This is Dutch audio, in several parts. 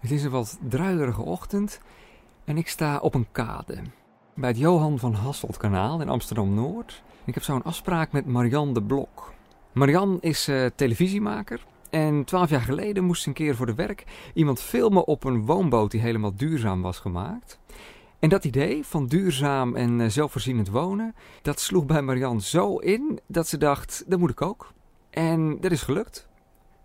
Het is een wat druilerige ochtend en ik sta op een kade. Bij het Johan van Hasseltkanaal in Amsterdam-Noord. Ik heb zo een afspraak met Marianne de Blok. Marianne is uh, televisiemaker en twaalf jaar geleden moest ze een keer voor de werk iemand filmen op een woonboot die helemaal duurzaam was gemaakt. En dat idee van duurzaam en uh, zelfvoorzienend wonen, dat sloeg bij Marianne zo in dat ze dacht, dat moet ik ook. En dat is gelukt.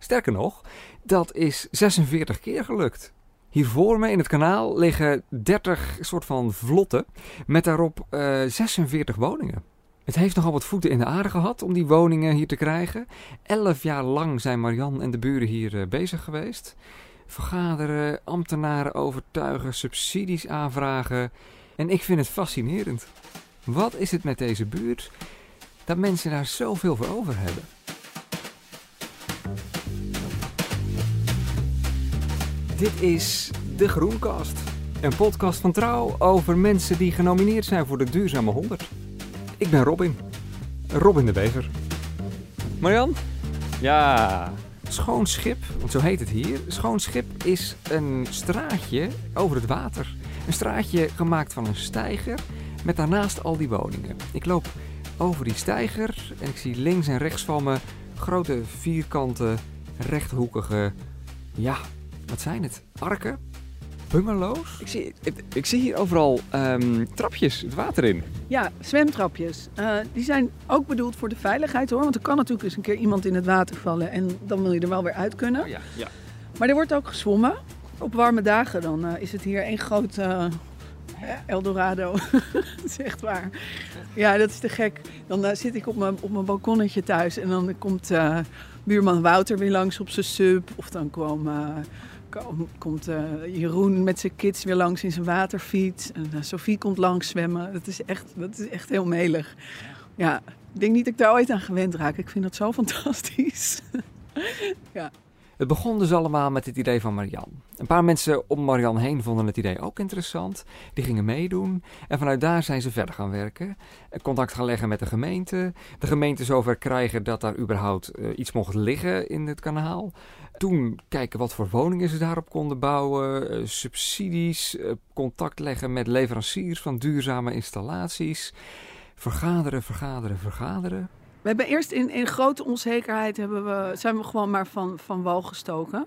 Sterker nog, dat is 46 keer gelukt. Hier voor me in het kanaal liggen 30 soort van vlotten met daarop uh, 46 woningen. Het heeft nogal wat voeten in de aarde gehad om die woningen hier te krijgen. Elf jaar lang zijn Marian en de buren hier uh, bezig geweest. Vergaderen, ambtenaren overtuigen, subsidies aanvragen. En ik vind het fascinerend. Wat is het met deze buurt dat mensen daar zoveel voor over hebben? Dit is De Groenkast. Een podcast van Trouw over mensen die genomineerd zijn voor de Duurzame 100. Ik ben Robin. Robin de Bever. Marian? Ja. Schoon Schip, want zo heet het hier. Schoon Schip is een straatje over het water. Een straatje gemaakt van een steiger met daarnaast al die woningen. Ik loop over die steiger en ik zie links en rechts van me grote vierkante, rechthoekige, ja, wat zijn het? Arken? Bungalows? Ik zie, ik, ik zie hier overal um, trapjes het water in. Ja, zwemtrapjes. Uh, die zijn ook bedoeld voor de veiligheid hoor. Want er kan natuurlijk eens een keer iemand in het water vallen en dan wil je er wel weer uit kunnen. Oh, ja, ja. Maar er wordt ook gezwommen. Op warme dagen dan uh, is het hier één groot uh, Eldorado. dat is echt waar. Ja, dat is te gek. Dan zit ik op mijn, op mijn balkonnetje thuis en dan komt buurman Wouter weer langs op zijn sub. Of dan kwam komt uh, Jeroen met zijn kids weer langs in zijn waterfiets. En uh, Sophie komt langs zwemmen. Dat is echt, dat is echt heel melig. Ja, ik denk niet dat ik daar ooit aan gewend raak. Ik vind dat zo fantastisch. ja. Het begon dus allemaal met het idee van Marian. Een paar mensen om Marian heen vonden het idee ook interessant. Die gingen meedoen. En vanuit daar zijn ze verder gaan werken. Contact gaan leggen met de gemeente. De gemeente zover krijgen dat daar überhaupt uh, iets mocht liggen in het kanaal. Toen kijken wat voor woningen ze daarop konden bouwen. Uh, subsidies. Uh, contact leggen met leveranciers van duurzame installaties. Vergaderen, vergaderen, vergaderen. We hebben eerst in, in grote onzekerheid hebben we, zijn we gewoon maar van, van wal gestoken.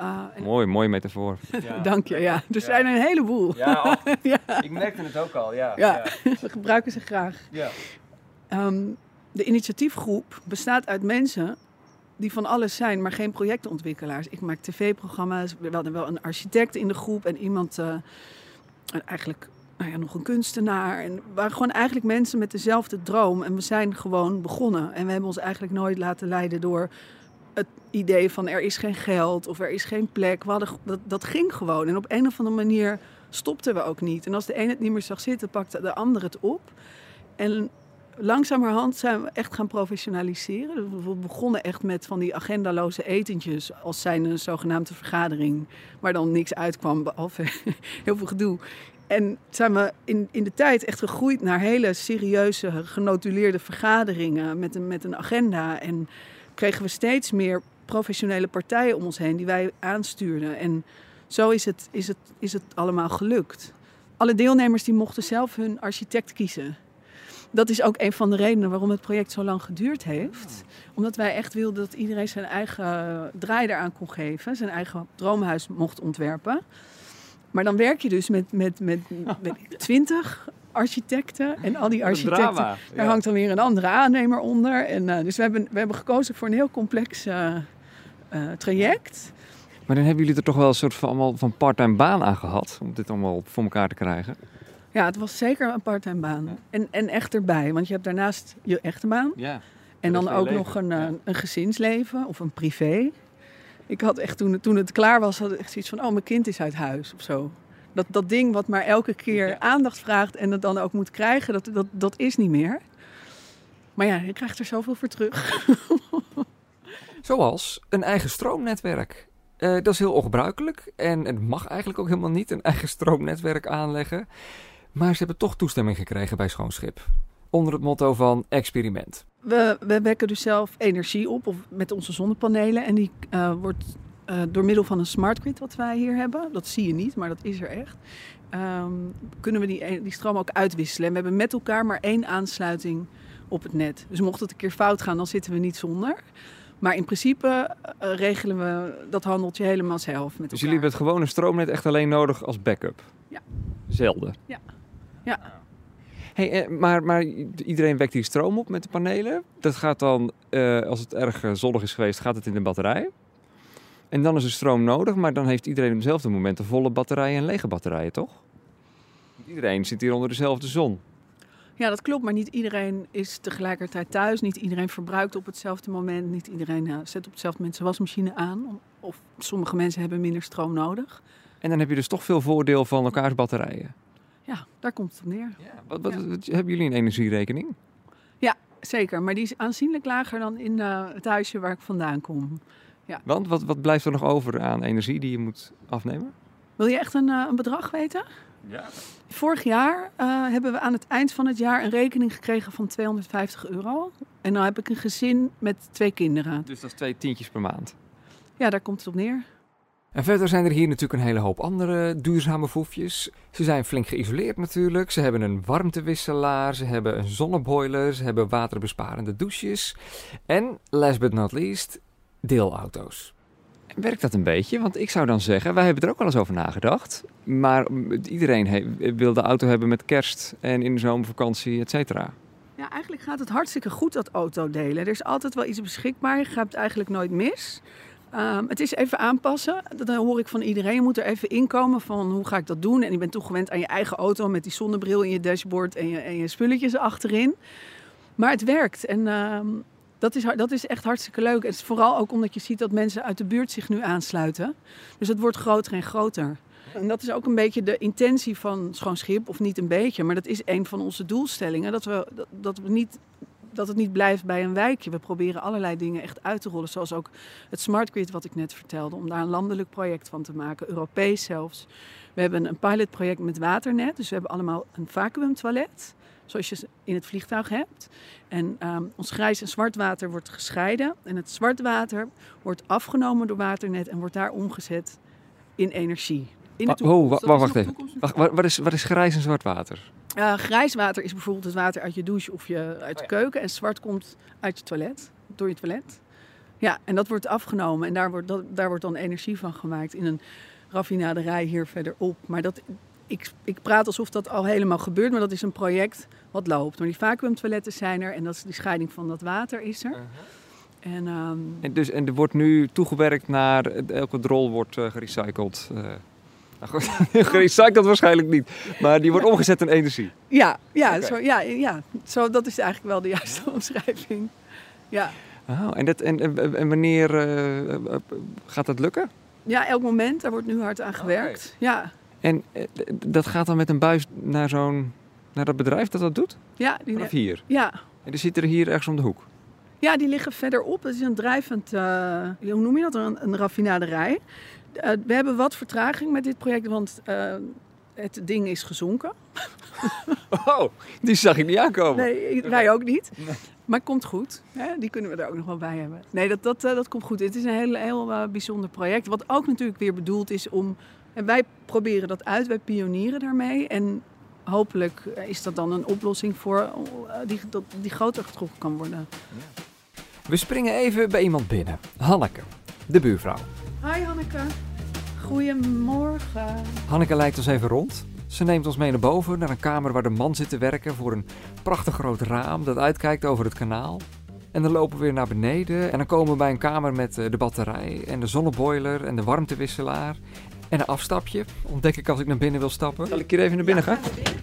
Uh, en... Mooi, mooi metafoor. Ja. Dank je, ja. Er ja. zijn een heleboel. Ja, ja, ik merkte het ook al, ja. Ja, we gebruiken ze graag. Ja. Um, de initiatiefgroep bestaat uit mensen die van alles zijn, maar geen projectontwikkelaars. Ik maak tv-programma's, we hadden wel een architect in de groep en iemand, uh, eigenlijk nou ja, nog een kunstenaar. En we waren gewoon eigenlijk mensen met dezelfde droom. En we zijn gewoon begonnen. En we hebben ons eigenlijk nooit laten leiden door het idee van er is geen geld of er is geen plek. We hadden, dat, dat ging gewoon. En op een of andere manier stopten we ook niet. En als de een het niet meer zag zitten, pakte de ander het op. En langzamerhand zijn we echt gaan professionaliseren. We begonnen echt met van die agendaloze etentjes als zijn een zogenaamde vergadering, waar dan niks uitkwam behalve heel veel gedoe. En zijn we in, in de tijd echt gegroeid naar hele serieuze, genotuleerde vergaderingen met een, met een agenda. En kregen we steeds meer professionele partijen om ons heen die wij aanstuurden. En zo is het, is het, is het allemaal gelukt. Alle deelnemers die mochten zelf hun architect kiezen. Dat is ook een van de redenen waarom het project zo lang geduurd heeft. Omdat wij echt wilden dat iedereen zijn eigen draai eraan kon geven, zijn eigen droomhuis mocht ontwerpen. Maar dan werk je dus met, met, met, met twintig architecten. En al die architecten, daar ja. hangt dan weer een andere aannemer onder. En, uh, dus we hebben, we hebben gekozen voor een heel complex uh, uh, traject. Maar dan hebben jullie er toch wel een soort van, allemaal van part-time baan aan gehad... om dit allemaal voor elkaar te krijgen? Ja, het was zeker een part-time baan. Ja. En, en echt erbij, want je hebt daarnaast je echte baan. Ja, en dan ook leven. nog een, ja. een gezinsleven of een privé. Ik had echt toen, toen het klaar was, had ik echt zoiets van: oh, mijn kind is uit huis of zo. Dat, dat ding wat maar elke keer ja. aandacht vraagt en het dan ook moet krijgen, dat, dat, dat is niet meer. Maar ja, je krijgt er zoveel voor terug. Zoals een eigen stroomnetwerk. Uh, dat is heel ongebruikelijk en het mag eigenlijk ook helemaal niet een eigen stroomnetwerk aanleggen. Maar ze hebben toch toestemming gekregen bij Schoonschip. Onder het motto van experiment. We, we wekken dus zelf energie op of met onze zonnepanelen. En die uh, wordt uh, door middel van een smart grid wat wij hier hebben, dat zie je niet, maar dat is er echt, um, kunnen we die, die stroom ook uitwisselen. En we hebben met elkaar maar één aansluiting op het net. Dus mocht het een keer fout gaan, dan zitten we niet zonder. Maar in principe uh, regelen we dat handeltje helemaal zelf. Met dus jullie hebben het gewone stroomnet echt alleen nodig als backup? Ja. Zelden? Ja. Ja. Hey, eh, maar, maar iedereen wekt hier stroom op met de panelen. Dat gaat dan, uh, als het erg zonnig is geweest, gaat het in de batterij. En dan is er stroom nodig, maar dan heeft iedereen op hetzelfde moment een volle batterijen en lege batterijen, toch? Iedereen zit hier onder dezelfde zon. Ja, dat klopt, maar niet iedereen is tegelijkertijd thuis. Niet iedereen verbruikt op hetzelfde moment. Niet iedereen zet op hetzelfde moment zijn wasmachine aan. Of sommige mensen hebben minder stroom nodig. En dan heb je dus toch veel voordeel van elkaars batterijen. Ja, daar komt het op neer. Ja, wat, wat, Hebben jullie een energierekening? Ja, zeker. Maar die is aanzienlijk lager dan in uh, het huisje waar ik vandaan kom. Ja. Want wat, wat blijft er nog over aan energie die je moet afnemen? Wil je echt een, uh, een bedrag weten? Ja. Vorig jaar uh, hebben we aan het eind van het jaar een rekening gekregen van 250 euro. En dan heb ik een gezin met twee kinderen. Dus dat is twee tientjes per maand? Ja, daar komt het op neer. En verder zijn er hier natuurlijk een hele hoop andere duurzame voefjes. Ze zijn flink geïsoleerd natuurlijk. Ze hebben een warmtewisselaar, ze hebben een zonneboiler, ze hebben waterbesparende douches. En, last but not least, deelauto's. Werkt dat een beetje? Want ik zou dan zeggen, wij hebben er ook wel eens over nagedacht. Maar iedereen wil de auto hebben met kerst en in de zomervakantie, et cetera. Ja, eigenlijk gaat het hartstikke goed dat auto delen. Er is altijd wel iets beschikbaar. Je gaat eigenlijk nooit mis. Um, het is even aanpassen. Dat hoor ik van iedereen. Je moet er even inkomen van hoe ga ik dat doen. En je bent toegewend aan je eigen auto met die zonnebril in je dashboard en je, en je spulletjes achterin. Maar het werkt. En uh, dat, is, dat is echt hartstikke leuk. Het is vooral ook omdat je ziet dat mensen uit de buurt zich nu aansluiten. Dus het wordt groter en groter. En dat is ook een beetje de intentie van Schoon Schip, of niet een beetje, maar dat is een van onze doelstellingen. Dat, we, dat we niet dat het niet blijft bij een wijkje. We proberen allerlei dingen echt uit te rollen. Zoals ook het Smart Grid wat ik net vertelde. Om daar een landelijk project van te maken. Europees zelfs. We hebben een pilotproject met waternet. Dus we hebben allemaal een vacuümtoilet. Zoals je in het vliegtuig hebt. En um, ons grijs en zwart water wordt gescheiden. En het zwart water wordt afgenomen door waternet en wordt daar omgezet in energie. In de toekomst. Oh, wacht even. Wacht, wat, is, wat is grijs en zwart water? Uh, grijs water is bijvoorbeeld het water uit je douche of je, uit de oh keuken. En zwart komt uit je toilet, door je toilet. Ja, en dat wordt afgenomen en daar wordt, dat, daar wordt dan energie van gemaakt in een raffinaderij hier verderop. Maar dat, ik, ik praat alsof dat al helemaal gebeurt, maar dat is een project wat loopt. Maar die vacuümtoiletten zijn er en dat is die scheiding van dat water is er. Uh-huh. en, um... en, dus, en er wordt nu toegewerkt naar elke drol wordt uh, gerecycled. Nou goed, gerecycled waarschijnlijk niet. Maar die wordt omgezet in energie. Ja, ja, zo, ja, ja. Zo, dat is eigenlijk wel de juiste omschrijving. Ja. Oh, en, dat, en, en wanneer uh, gaat dat lukken? Ja, elk moment. Daar wordt nu hard aan gewerkt. Ja. En dat gaat dan met een buis naar zo'n naar dat bedrijf dat dat doet? Ja. Die Vanaf hier? Ja. En die zitten er hier ergens om de hoek? Ja, die liggen verderop. Dat is een drijvend, uh, hoe noem je dat, een, een raffinaderij. Uh, we hebben wat vertraging met dit project, want uh, het ding is gezonken. Oh, die zag ik niet aankomen. Nee, wij ook niet. Nee. Maar het komt goed. Hè? Die kunnen we er ook nog wel bij hebben. Nee, dat, dat, uh, dat komt goed. Het is een heel, heel bijzonder project. Wat ook natuurlijk weer bedoeld is om... En wij proberen dat uit, wij pionieren daarmee. En hopelijk is dat dan een oplossing voor die, dat, die groter getrokken kan worden. Ja. We springen even bij iemand binnen. Hanneke, de buurvrouw. Hi Hanneke. Goedemorgen. Hanneke leidt ons even rond. Ze neemt ons mee naar boven, naar een kamer waar de man zit te werken voor een prachtig groot raam dat uitkijkt over het kanaal. En dan lopen we weer naar beneden en dan komen we bij een kamer met eh, de batterij en de zonneboiler en de warmtewisselaar. En een afstapje ontdek ik als ik naar binnen wil stappen. Zal ik hier even naar binnen gaan?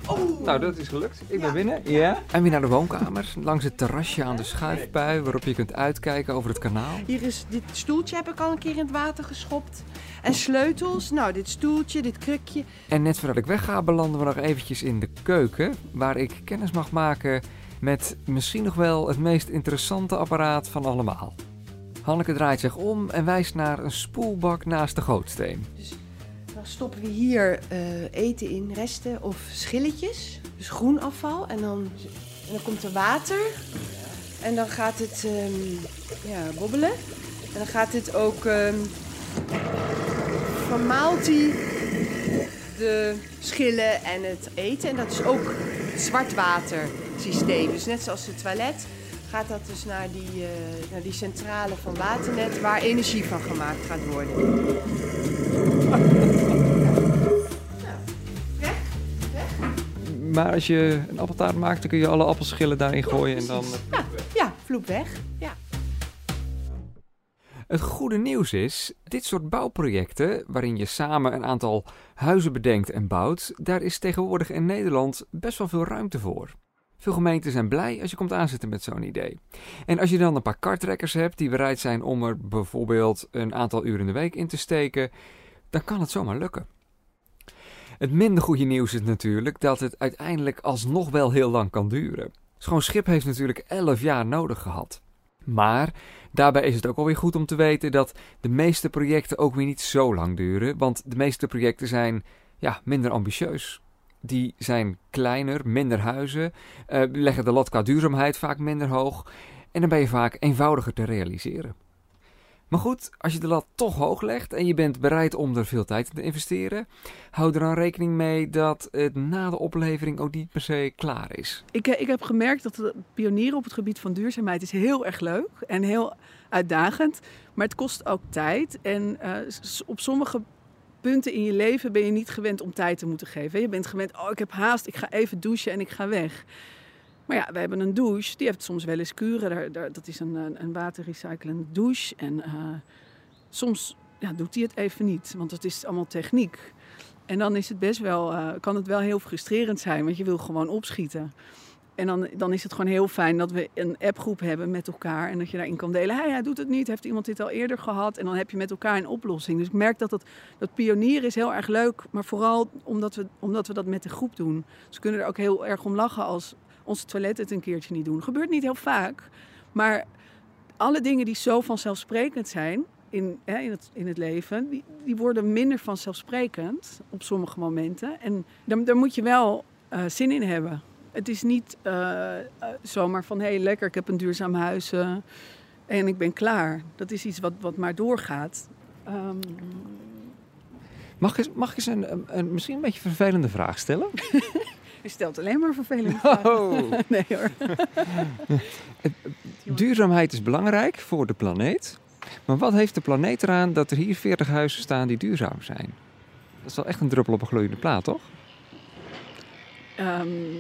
Oh. Nou, dat is gelukt. Ik ben binnen. Ja. En weer naar de woonkamer. Langs het terrasje aan de schuifbui waarop je kunt uitkijken over het kanaal. Hier is dit stoeltje heb ik al een keer in het water geschopt. En sleutels. Nou, dit stoeltje, dit krukje. En net voordat ik wegga belanden we nog eventjes in de keuken. Waar ik kennis mag maken met misschien nog wel het meest interessante apparaat van allemaal. Hanneke draait zich om en wijst naar een spoelbak naast de gootsteen. Dus stoppen we hier uh, eten in, resten of schilletjes. Dus groen afval. En dan, en dan komt er water. En dan gaat het um, ja, bobbelen. En dan gaat het ook um, vermaalt hij de schillen en het eten. En dat is ook het zwartwatersysteem. Dus net zoals het toilet gaat dat dus naar die, uh, naar die centrale van Waternet waar energie van gemaakt gaat worden. Maar als je een appeltaart maakt, dan kun je alle appelschillen daarin gooien en dan... Ja, ja vloep weg. Ja. Het goede nieuws is, dit soort bouwprojecten, waarin je samen een aantal huizen bedenkt en bouwt, daar is tegenwoordig in Nederland best wel veel ruimte voor. Veel gemeenten zijn blij als je komt aanzetten met zo'n idee. En als je dan een paar kartrekkers hebt die bereid zijn om er bijvoorbeeld een aantal uren in de week in te steken, dan kan het zomaar lukken. Het minder goede nieuws is natuurlijk dat het uiteindelijk alsnog wel heel lang kan duren. Schoon Schip heeft natuurlijk 11 jaar nodig gehad. Maar daarbij is het ook alweer goed om te weten dat de meeste projecten ook weer niet zo lang duren, want de meeste projecten zijn ja, minder ambitieus. Die zijn kleiner, minder huizen, uh, leggen de lat qua duurzaamheid vaak minder hoog en dan ben je vaak eenvoudiger te realiseren. Maar goed, als je de lat toch hoog legt en je bent bereid om er veel tijd in te investeren, hou er dan rekening mee dat het na de oplevering ook niet per se klaar is. Ik, eh, ik heb gemerkt dat pionieren op het gebied van duurzaamheid is heel erg leuk en heel uitdagend, maar het kost ook tijd. En uh, op sommige punten in je leven ben je niet gewend om tijd te moeten geven. Je bent gewend, oh ik heb haast, ik ga even douchen en ik ga weg. Maar ja, we hebben een douche, die heeft soms wel eens kuren. Daar, daar, dat is een, een waterrecyclende douche. En uh, soms ja, doet hij het even niet, want het is allemaal techniek. En dan is het best wel, uh, kan het wel heel frustrerend zijn, want je wil gewoon opschieten. En dan, dan is het gewoon heel fijn dat we een appgroep hebben met elkaar. En dat je daarin kan delen. Hey, hij doet het niet. Heeft iemand dit al eerder gehad? En dan heb je met elkaar een oplossing. Dus ik merk dat dat, dat pionieren is heel erg leuk. Maar vooral omdat we, omdat we dat met de groep doen. Ze kunnen er ook heel erg om lachen als onze toilet het een keertje niet doen. Gebeurt niet heel vaak. Maar alle dingen die zo vanzelfsprekend zijn in, hè, in, het, in het leven, die, die worden minder vanzelfsprekend op sommige momenten. En daar, daar moet je wel uh, zin in hebben. Het is niet uh, zomaar van hé, hey, lekker, ik heb een duurzaam huis en ik ben klaar. Dat is iets wat, wat maar doorgaat. Um... Mag ik, mag ik eens een, een, misschien een beetje vervelende vraag stellen? Je stelt alleen maar vervelende vragen. Oh. nee hoor. Duurzaamheid is belangrijk voor de planeet. Maar wat heeft de planeet eraan dat er hier 40 huizen staan die duurzaam zijn? Dat is wel echt een druppel op een gloeiende plaat, toch? Um,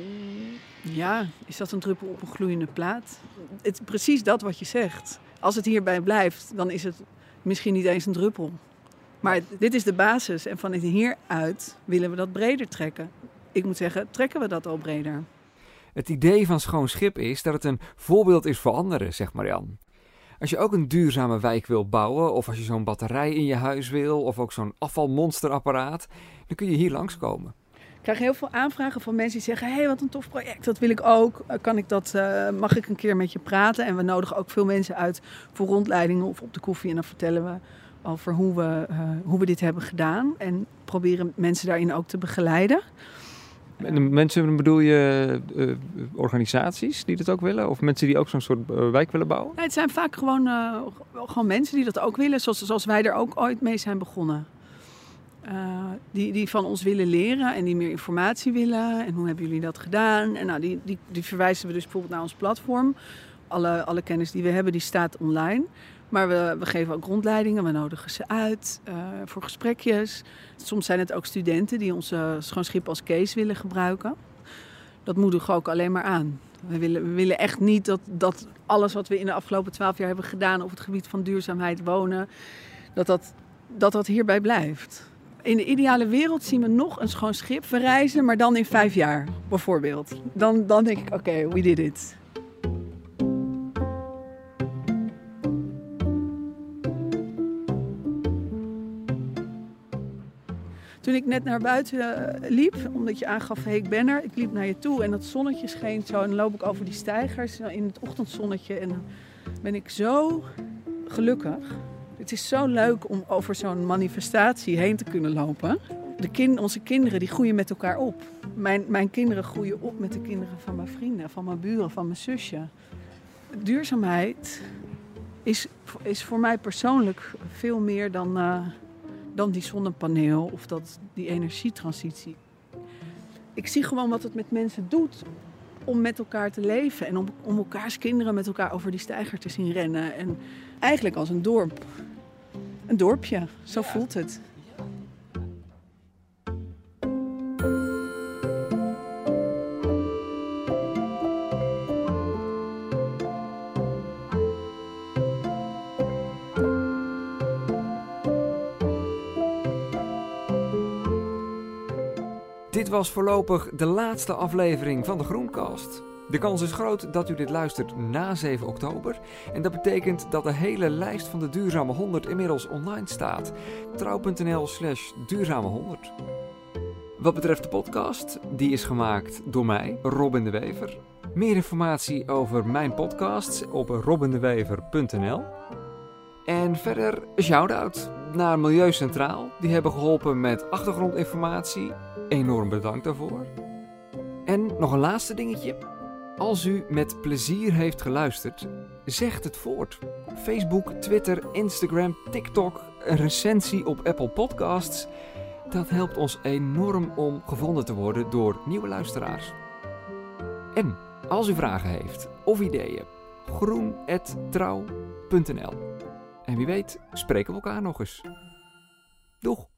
ja, is dat een druppel op een gloeiende plaat? Het is precies dat wat je zegt. Als het hierbij blijft, dan is het misschien niet eens een druppel. Maar dit is de basis en van hieruit willen we dat breder trekken. Ik moet zeggen, trekken we dat al breder. Het idee van schoon schip is dat het een voorbeeld is voor anderen, zegt Marian. Als je ook een duurzame wijk wil bouwen, of als je zo'n batterij in je huis wil, of ook zo'n afvalmonsterapparaat, dan kun je hier langskomen. Ik krijg heel veel aanvragen van mensen die zeggen: Hé, hey, wat een tof project, dat wil ik ook. Eh, kan ik dat, uh, mag ik een keer met je praten? En we nodigen ook veel mensen uit voor rondleidingen of op de koffie. En dan vertellen we over hoe we, uh, hoe we dit hebben gedaan. En proberen mensen daarin ook te begeleiden. En mensen bedoel je uh, organisaties die dat ook willen? Of mensen die ook zo'n soort uh, wijk willen bouwen? Nee, het zijn vaak gewoon, uh, gewoon mensen die dat ook willen, zoals, zoals wij er ook ooit mee zijn begonnen. die, die van ons willen leren en die meer informatie willen. En hoe hebben jullie dat gedaan? En nou, die, die, die verwijzen we dus bijvoorbeeld naar ons platform. Alle, alle kennis die we hebben, die staat online. Maar we, we geven ook rondleidingen, we nodigen ze uit uh, voor gesprekjes. Soms zijn het ook studenten die onze schoonschip als case willen gebruiken. Dat moedigen we ook alleen maar aan. We willen, we willen echt niet dat, dat alles wat we in de afgelopen twaalf jaar hebben gedaan op het gebied van duurzaamheid wonen, dat dat, dat, dat hierbij blijft. In de ideale wereld zien we nog een schoon schip verrijzen, maar dan in vijf jaar bijvoorbeeld. Dan, dan denk ik, oké, we did it. Toen ik net naar buiten eh, liep, omdat je aangaf, hey, ik ben er. Ik liep naar je toe en dat zonnetje scheen zo. En dan loop ik over die stijgers in het ochtendzonnetje. En ben ik zo gelukkig. Het is zo leuk om over zo'n manifestatie heen te kunnen lopen. De kind, onze kinderen die groeien met elkaar op. Mijn, mijn kinderen groeien op met de kinderen van mijn vrienden, van mijn buren, van mijn zusje. Duurzaamheid is, is voor mij persoonlijk veel meer dan, uh, dan die zonnepaneel of dat, die energietransitie. Ik zie gewoon wat het met mensen doet om met elkaar te leven en om, om elkaars kinderen met elkaar over die steiger te zien rennen. En eigenlijk als een dorp. Een dorpje, zo voelt het. Dit was voorlopig de laatste aflevering van de Groencast. De kans is groot dat u dit luistert na 7 oktober. En dat betekent dat de hele lijst van de Duurzame 100 inmiddels online staat. trouw.nl slash duurzame 100. Wat betreft de podcast, die is gemaakt door mij, Robin de Wever. Meer informatie over mijn podcasts op robindewever.nl. En verder een shout-out naar Milieu Centraal. Die hebben geholpen met achtergrondinformatie. Enorm bedankt daarvoor. En nog een laatste dingetje. Als u met plezier heeft geluisterd, zegt het voort. Facebook, Twitter, Instagram, TikTok, een recensie op Apple Podcasts. Dat helpt ons enorm om gevonden te worden door nieuwe luisteraars. En als u vragen heeft of ideeën, groen.trouw.nl. En wie weet, spreken we elkaar nog eens. Doeg!